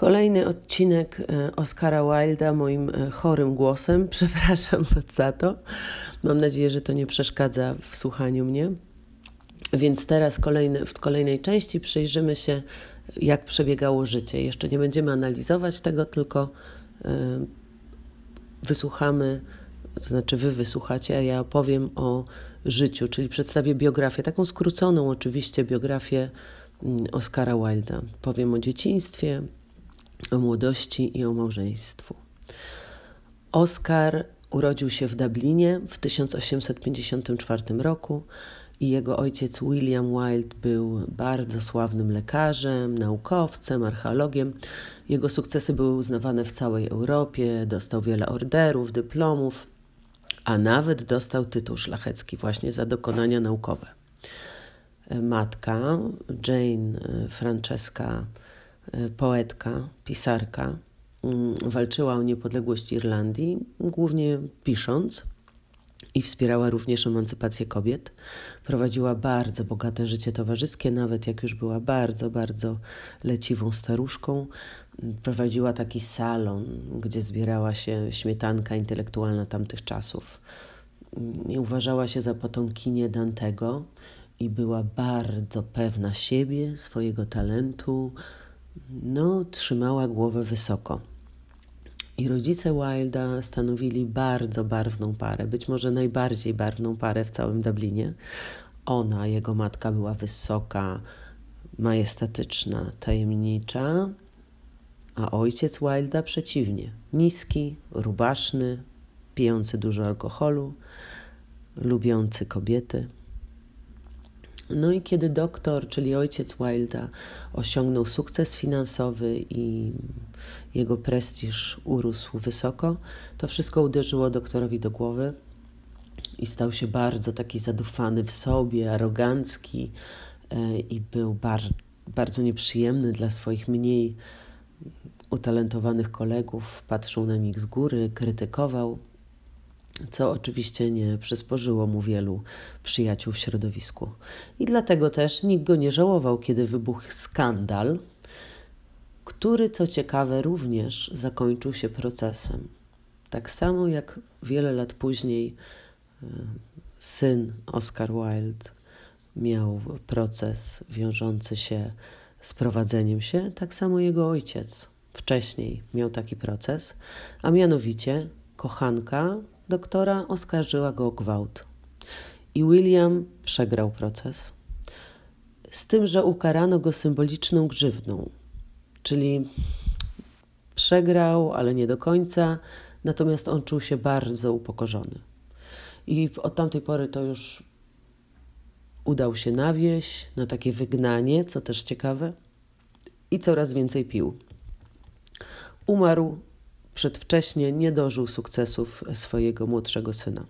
Kolejny odcinek e, Oscara Wilda moim e, chorym głosem. Przepraszam za to. Mam nadzieję, że to nie przeszkadza w słuchaniu mnie. Więc teraz w kolejnej części przyjrzymy się, jak przebiegało życie. Jeszcze nie będziemy analizować tego, tylko y, wysłuchamy, to znaczy wy wysłuchacie, a ja opowiem o życiu, czyli przedstawię biografię, taką skróconą oczywiście biografię mm, Oscara Wilda. Powiem o dzieciństwie, o młodości i o małżeństwu. Oscar urodził się w Dublinie w 1854 roku i jego ojciec William Wilde był bardzo sławnym lekarzem, naukowcem, archeologiem. Jego sukcesy były uznawane w całej Europie, dostał wiele orderów, dyplomów, a nawet dostał tytuł szlachecki właśnie za dokonania naukowe. Matka Jane Francesca E, poetka, pisarka. Mm, walczyła o niepodległość Irlandii, głównie pisząc i wspierała również emancypację kobiet. Prowadziła bardzo bogate życie towarzyskie, nawet jak już była bardzo, bardzo leciwą staruszką. Prowadziła taki salon, gdzie zbierała się śmietanka intelektualna tamtych czasów. Nie uważała się za potomkinię Dantego i była bardzo pewna siebie, swojego talentu, no, trzymała głowę wysoko. I rodzice Wilda stanowili bardzo barwną parę, być może najbardziej barwną parę w całym Dublinie. Ona, jego matka, była wysoka, majestatyczna, tajemnicza, a ojciec Wilda przeciwnie niski, rubaszny, pijący dużo alkoholu, lubiący kobiety. No i kiedy doktor, czyli ojciec Wilda, osiągnął sukces finansowy i jego prestiż urósł wysoko, to wszystko uderzyło doktorowi do głowy i stał się bardzo taki zadufany w sobie, arogancki e, i był bar bardzo nieprzyjemny dla swoich mniej utalentowanych kolegów. Patrzył na nich z góry, krytykował co oczywiście nie przysporzyło mu wielu przyjaciół w środowisku. I dlatego też nikt go nie żałował, kiedy wybuchł skandal, który co ciekawe również zakończył się procesem. Tak samo jak wiele lat później e, syn Oscar Wilde miał proces wiążący się z prowadzeniem się, tak samo jego ojciec wcześniej miał taki proces, a mianowicie kochanka doktora oskarżyła go o gwałt. I William przegrał proces. Z tym, że ukarano go symboliczną grzywną, czyli przegrał, ale nie do końca, natomiast on czuł się bardzo upokorzony. I od tamtej pory to już udał się na wieś, na takie wygnanie, co też ciekawe, i coraz więcej pił. Umarł przedwcześnie nie dożył sukcesów swojego młodszego syna.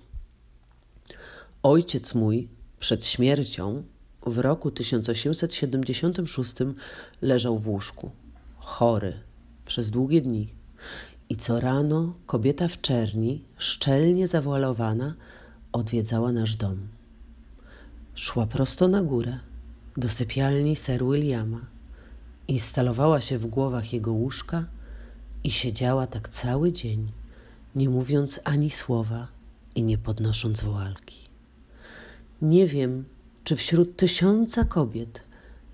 Ojciec mój przed śmiercią w roku 1876 leżał w łóżku, chory przez długie dni. I co rano kobieta w czerni, szczelnie zawalowana, odwiedzała nasz dom. Szła prosto na górę, do sypialni Sir Williama, instalowała się w głowach jego łóżka i siedziała tak cały dzień, nie mówiąc ani słowa i nie podnosząc woalki. Nie wiem, czy wśród tysiąca kobiet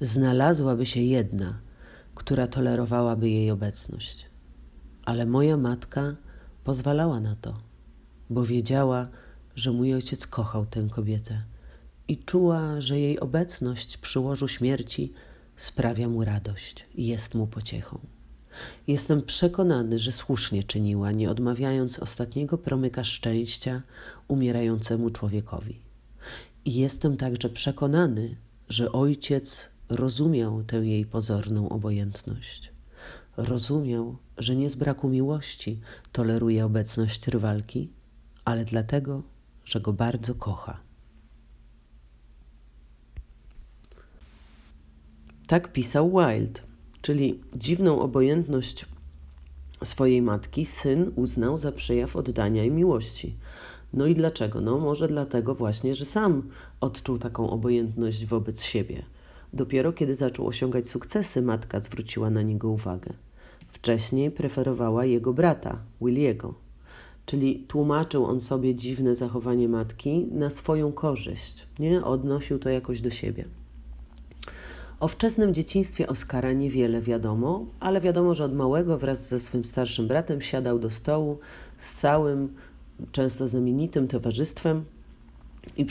znalazłaby się jedna, która tolerowałaby jej obecność. Ale moja matka pozwalała na to, bo wiedziała, że mój ojciec kochał tę kobietę i czuła, że jej obecność przy łożu śmierci sprawia mu radość i jest mu pociechą. Jestem przekonany, że słusznie czyniła, nie odmawiając ostatniego promyka szczęścia umierającemu człowiekowi. I jestem także przekonany, że ojciec rozumiał tę jej pozorną obojętność. Rozumiał, że nie z braku miłości toleruje obecność rywalki, ale dlatego, że go bardzo kocha. Tak pisał Wilde czyli dziwną obojętność swojej matki, syn uznał za przejaw oddania i miłości. No i dlaczego? No może dlatego właśnie, że sam odczuł taką obojętność wobec siebie. Dopiero kiedy zaczął osiągać sukcesy, matka zwróciła na niego uwagę. wcześniej preferowała jego brata, Williego. Czyli tłumaczył on sobie dziwne zachowanie matki na swoją korzyść, nie? Odnosił to jakoś do siebie. O wczesnym dzieciństwie Oskara niewiele wiadomo, ale wiadomo, że od małego wraz ze swym starszym bratem siadał do stołu z całym, często znamienitym towarzystwem i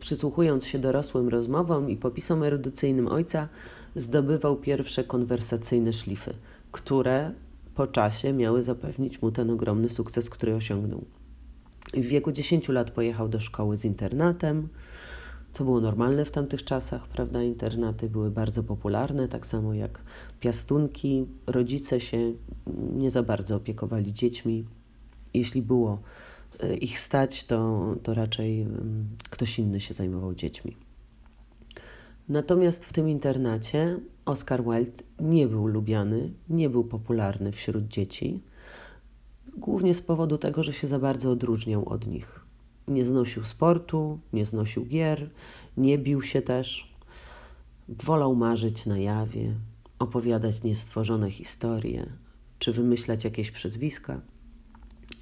przysłuchując się dorosłym rozmowom i popisom erudycyjnym ojca, zdobywał pierwsze konwersacyjne szlify, które po czasie miały zapewnić mu ten ogromny sukces, który osiągnął. W wieku 10 lat pojechał do szkoły z internatem, co było normalne w tamtych czasach, prawda? Internaty były bardzo popularne, tak samo jak piastunki. Rodzice się nie za bardzo opiekowali dziećmi. Jeśli było e, ich stać, to, to raczej mm, ktoś inny się zajmował dziećmi. Natomiast w tym internacie Oscar Wilde nie był lubiany, nie był popularny wśród dzieci, głównie z powodu tego, że się za bardzo odróżniał od nich. Nie znosił sportu, nie znosił gier, nie bił się też. Wolał marzyć na jawie, opowiadać niestworzone historie, czy wymyślać jakieś przezwiska.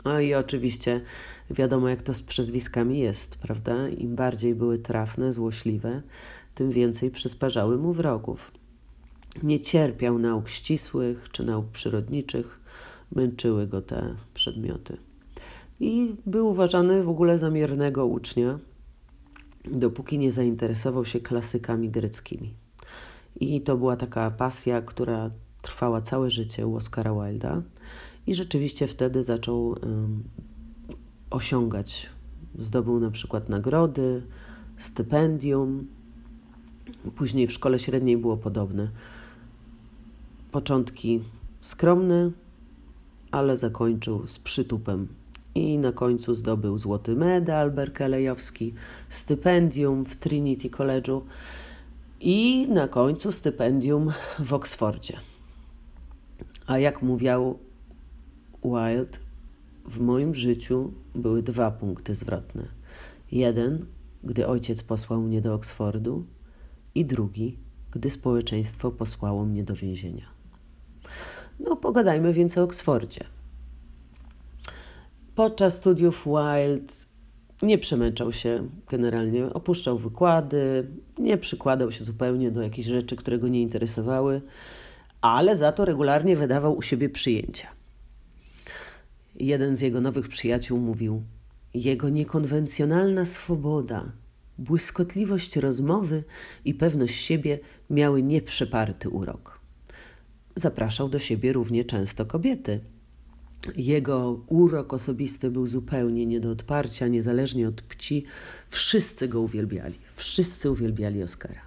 No i oczywiście wiadomo, jak to z przezwiskami jest, prawda? Im bardziej były trafne, złośliwe, tym więcej przysparzały mu wrogów. Nie cierpiał nauk ścisłych czy nauk przyrodniczych, męczyły go te przedmioty. I był uważany w ogóle za miernego ucznia, dopóki nie zainteresował się klasykami greckimi. I to była taka pasja, która trwała całe życie u Oscara Wilda i rzeczywiście wtedy zaczął um, osiągać. Zdobył na przykład nagrody, stypendium. Później w szkole średniej było podobne. Początki skromne, ale zakończył z przytupem i na końcu zdobył złoty medal berkeleyowski, stypendium w Trinity College'u i na końcu stypendium w Oksfordzie. A jak mówił Wilde, w moim życiu były dwa punkty zwrotne. Jeden, gdy ojciec posłał mnie do Oksfordu, i drugi, gdy społeczeństwo posłało mnie do więzienia. No, pogadajmy więc o Oksfordzie. Podczas studiów Wilde nie przemęczał się generalnie, opuszczał wykłady, nie przykładał się zupełnie do jakichś rzeczy, które go nie interesowały, ale za to regularnie wydawał u siebie przyjęcia. Jeden z jego nowych przyjaciół mówił: Jego niekonwencjonalna swoboda, błyskotliwość rozmowy i pewność siebie miały nieprzeparty urok. Zapraszał do siebie równie często kobiety jego urok osobisty był zupełnie nie do odparcia, niezależnie od płci. Wszyscy go uwielbiali. Wszyscy uwielbiali Oscara.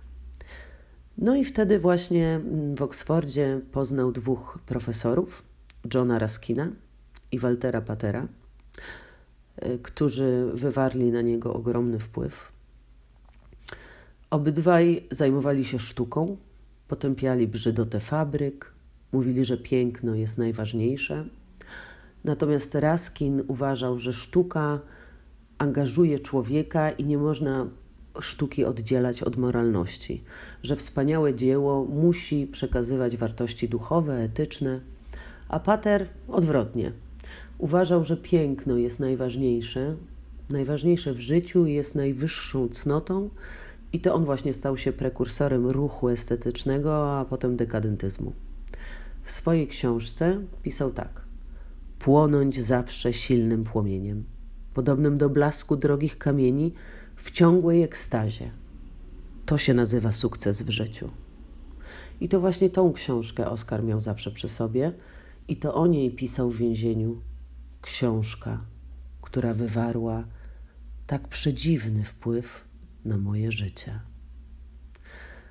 No i wtedy właśnie w Oksfordzie poznał dwóch profesorów, Johna Raskina i Waltera Patera, e, którzy wywarli na niego ogromny wpływ. Obydwaj zajmowali się sztuką, potępiali brzydotę fabryk, mówili, że piękno jest najważniejsze – Natomiast Raskin uważał, że sztuka angażuje człowieka i nie można sztuki oddzielać od moralności, że wspaniałe dzieło musi przekazywać wartości duchowe, etyczne, a Pater odwrotnie. Uważał, że piękno jest najważniejsze, najważniejsze w życiu jest najwyższą cnotą i to on właśnie stał się prekursorem ruchu estetycznego, a potem dekadentyzmu. W swojej książce pisał tak płonąć zawsze silnym płomieniem, podobnym do blasku drogich kamieni w ciągłej ekstazie. To się nazywa sukces w życiu. I to właśnie tą książkę Oskar miał zawsze przy sobie, i to o niej pisał w więzieniu. Książka, która wywarła tak przedziwny wpływ na moje życie.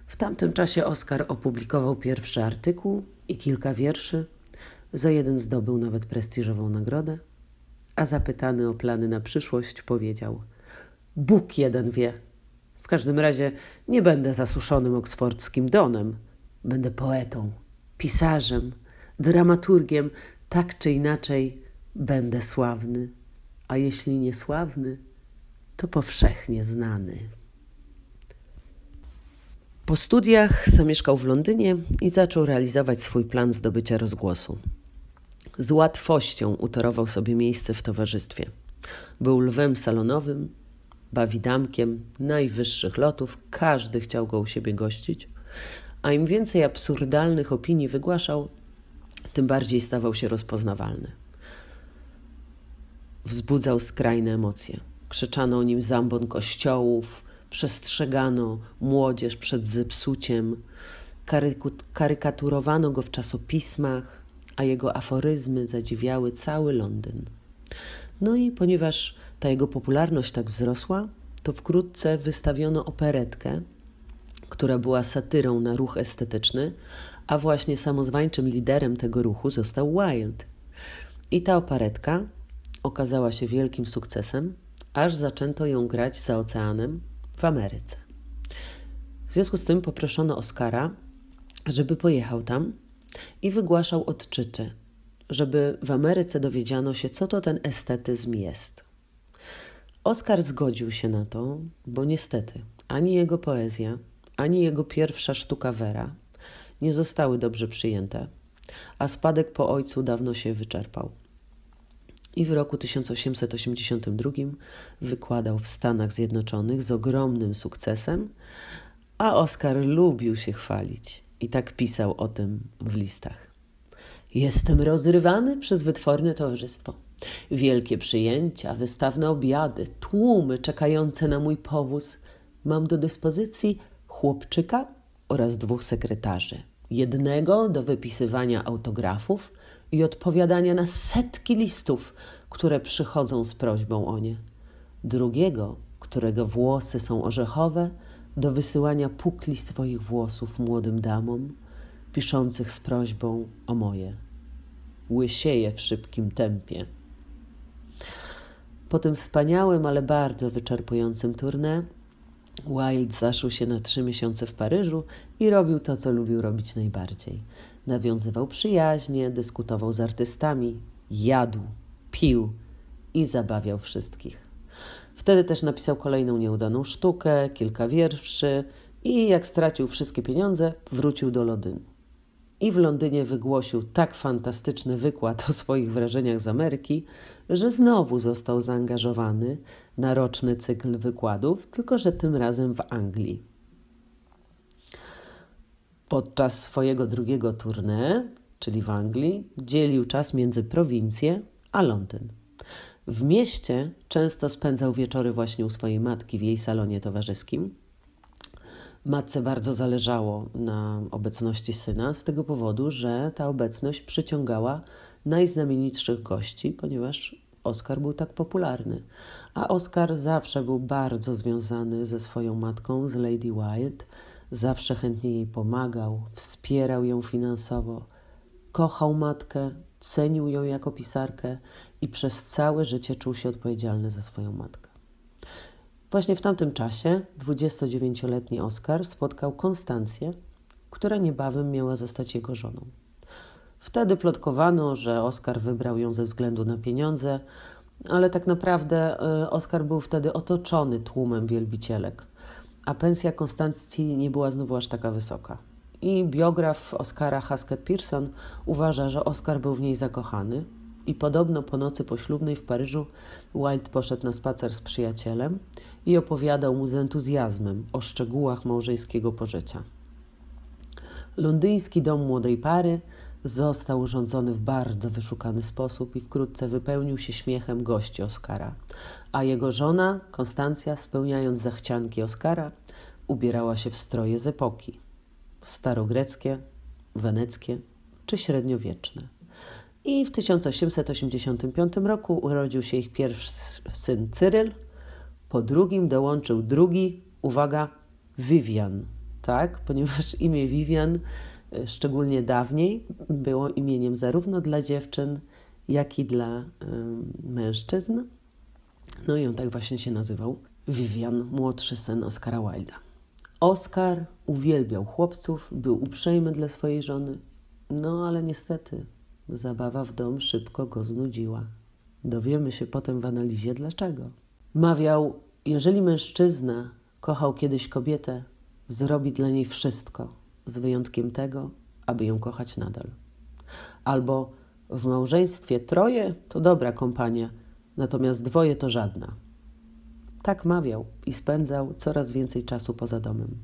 W tamtym czasie Oskar opublikował pierwszy artykuł i kilka wierszy za jeden zdobył nawet prestiżową nagrodę, a zapytany o plany na przyszłość powiedział: Bóg jeden wie. W każdym razie nie będę zasuszonym oksfordzkim donem. Będę poetą, pisarzem, dramaturgiem, tak czy inaczej będę sławny, a jeśli nie sławny, to powszechnie znany. Po studiach zamieszkał w Londynie i zaczął realizować swój plan zdobycia rozgłosu. Z łatwością utorował sobie miejsce w towarzystwie. Był lwem salonowym, bawidamkiem najwyższych lotów, każdy chciał go u siebie gościć, a im więcej absurdalnych opinii wygłaszał, tym bardziej stawał się rozpoznawalny. Wzbudzał skrajne emocje. Krzyczano o nim zambon kościołów, przestrzegano młodzież przed zepsuciem, karykaturowano go w czasopismach, a jego aforyzmy zadziwiały cały Londyn. No i ponieważ ta jego popularność tak wzrosła, to wkrótce wystawiono operetkę, która była satyrą na ruch estetyczny, a właśnie samozwańczym liderem tego ruchu został Wilde. I ta operetka okazała się wielkim sukcesem, aż zaczęto ją grać za oceanem w Ameryce. W związku z tym poproszono Oscara, żeby pojechał tam i wygłaszał odczyty, żeby w Ameryce dowiedziano się, co to ten estetyzm jest. Oscar zgodził się na to, bo niestety ani jego poezja, ani jego pierwsza sztuka Wera nie zostały dobrze przyjęte, a spadek po ojcu dawno się wyczerpał. I w roku 1882 wykładał w Stanach Zjednoczonych z ogromnym sukcesem, a Oscar lubił się chwalić i tak pisał o tym w listach. Jestem rozrywany przez wytworne towarzystwo. Wielkie przyjęcia, wystawne obiady, tłumy czekające na mój powóz. Mam do dyspozycji chłopczyka oraz dwóch sekretarzy. Jednego do wypisywania autografów i odpowiadania na setki listów, które przychodzą z prośbą o nie. Drugiego, którego włosy są orzechowe, do wysyłania pukli swoich włosów młodym damom, piszących z prośbą o moje. Łysieje w szybkim tempie. Po tym wspaniałym, ale bardzo wyczerpującym tournée Wilde zaszył się na trzy miesiące w Paryżu i robił to, co lubił robić najbardziej. Nawiązywał przyjaźnie, dyskutował z artystami, jadł, pił i zabawiał wszystkich. Wtedy też napisał kolejną nieudaną sztukę, kilka wierszy i jak stracił wszystkie pieniądze, wrócił do Londynu. I w Londynie wygłosił tak fantastyczny wykład o swoich wrażeniach z Ameryki, że znowu został zaangażowany na roczny cykl wykładów, tylko że tym razem w Anglii. Podczas swojego drugiego tournée, czyli w Anglii, dzielił czas między prowincję a Londyn. W mieście często spędzał wieczory właśnie u swojej matki w jej salonie towarzyskim. Matce bardzo zależało na obecności syna z tego powodu, że ta obecność przyciągała najznamienitszych gości, ponieważ Oscar był tak popularny. A Oscar zawsze był bardzo związany ze swoją matką, z Lady Wilde, zawsze chętnie jej pomagał, wspierał ją finansowo, kochał matkę, cenił ją jako pisarkę i przez całe życie czuł się odpowiedzialny za swoją matkę. Właśnie w tamtym czasie 29-letni Oskar spotkał Konstancję, która niebawem miała zostać jego żoną. Wtedy plotkowano, że Oskar wybrał ją ze względu na pieniądze, ale tak naprawdę e, Oskar był wtedy otoczony tłumem wielbicielek, a pensja Konstancji nie była znowu aż taka wysoka. I biograf Oscara Haskett Pearson uważa, że Oscar był w niej zakochany i podobno po nocy poślubnej w Paryżu Wilde poszedł na spacer z przyjacielem i opowiadał mu z entuzjazmem o szczegółach małżeńskiego pożycia. Londyński dom młodej pary został urządzony w bardzo wyszukany sposób i wkrótce wypełnił się śmiechem gości Oscara, a jego żona, Konstancja, spełniając zachcianki Oscara, ubierała się w stroje z epoki starogreckie, weneckie czy średniowieczne. I w 1885 roku urodził się ich pierwszy syn Cyryl, po drugim dołączył drugi, uwaga, Vivian, tak? Ponieważ imię Vivian, e, szczególnie dawniej, było imieniem zarówno dla dziewczyn, jak i dla y, mężczyzn. No i on tak właśnie się nazywał. Vivian, młodszy syn Oscara Wilda. Oskar uwielbiał chłopców, był uprzejmy dla swojej żony, no ale niestety zabawa w dom szybko go znudziła. Dowiemy się potem w analizie dlaczego. Mawiał, jeżeli mężczyzna kochał kiedyś kobietę, zrobi dla niej wszystko, z wyjątkiem tego, aby ją kochać nadal. Albo W małżeństwie troje to dobra kompania, natomiast dwoje to żadna. Tak mawiał i spędzał coraz więcej czasu poza domem.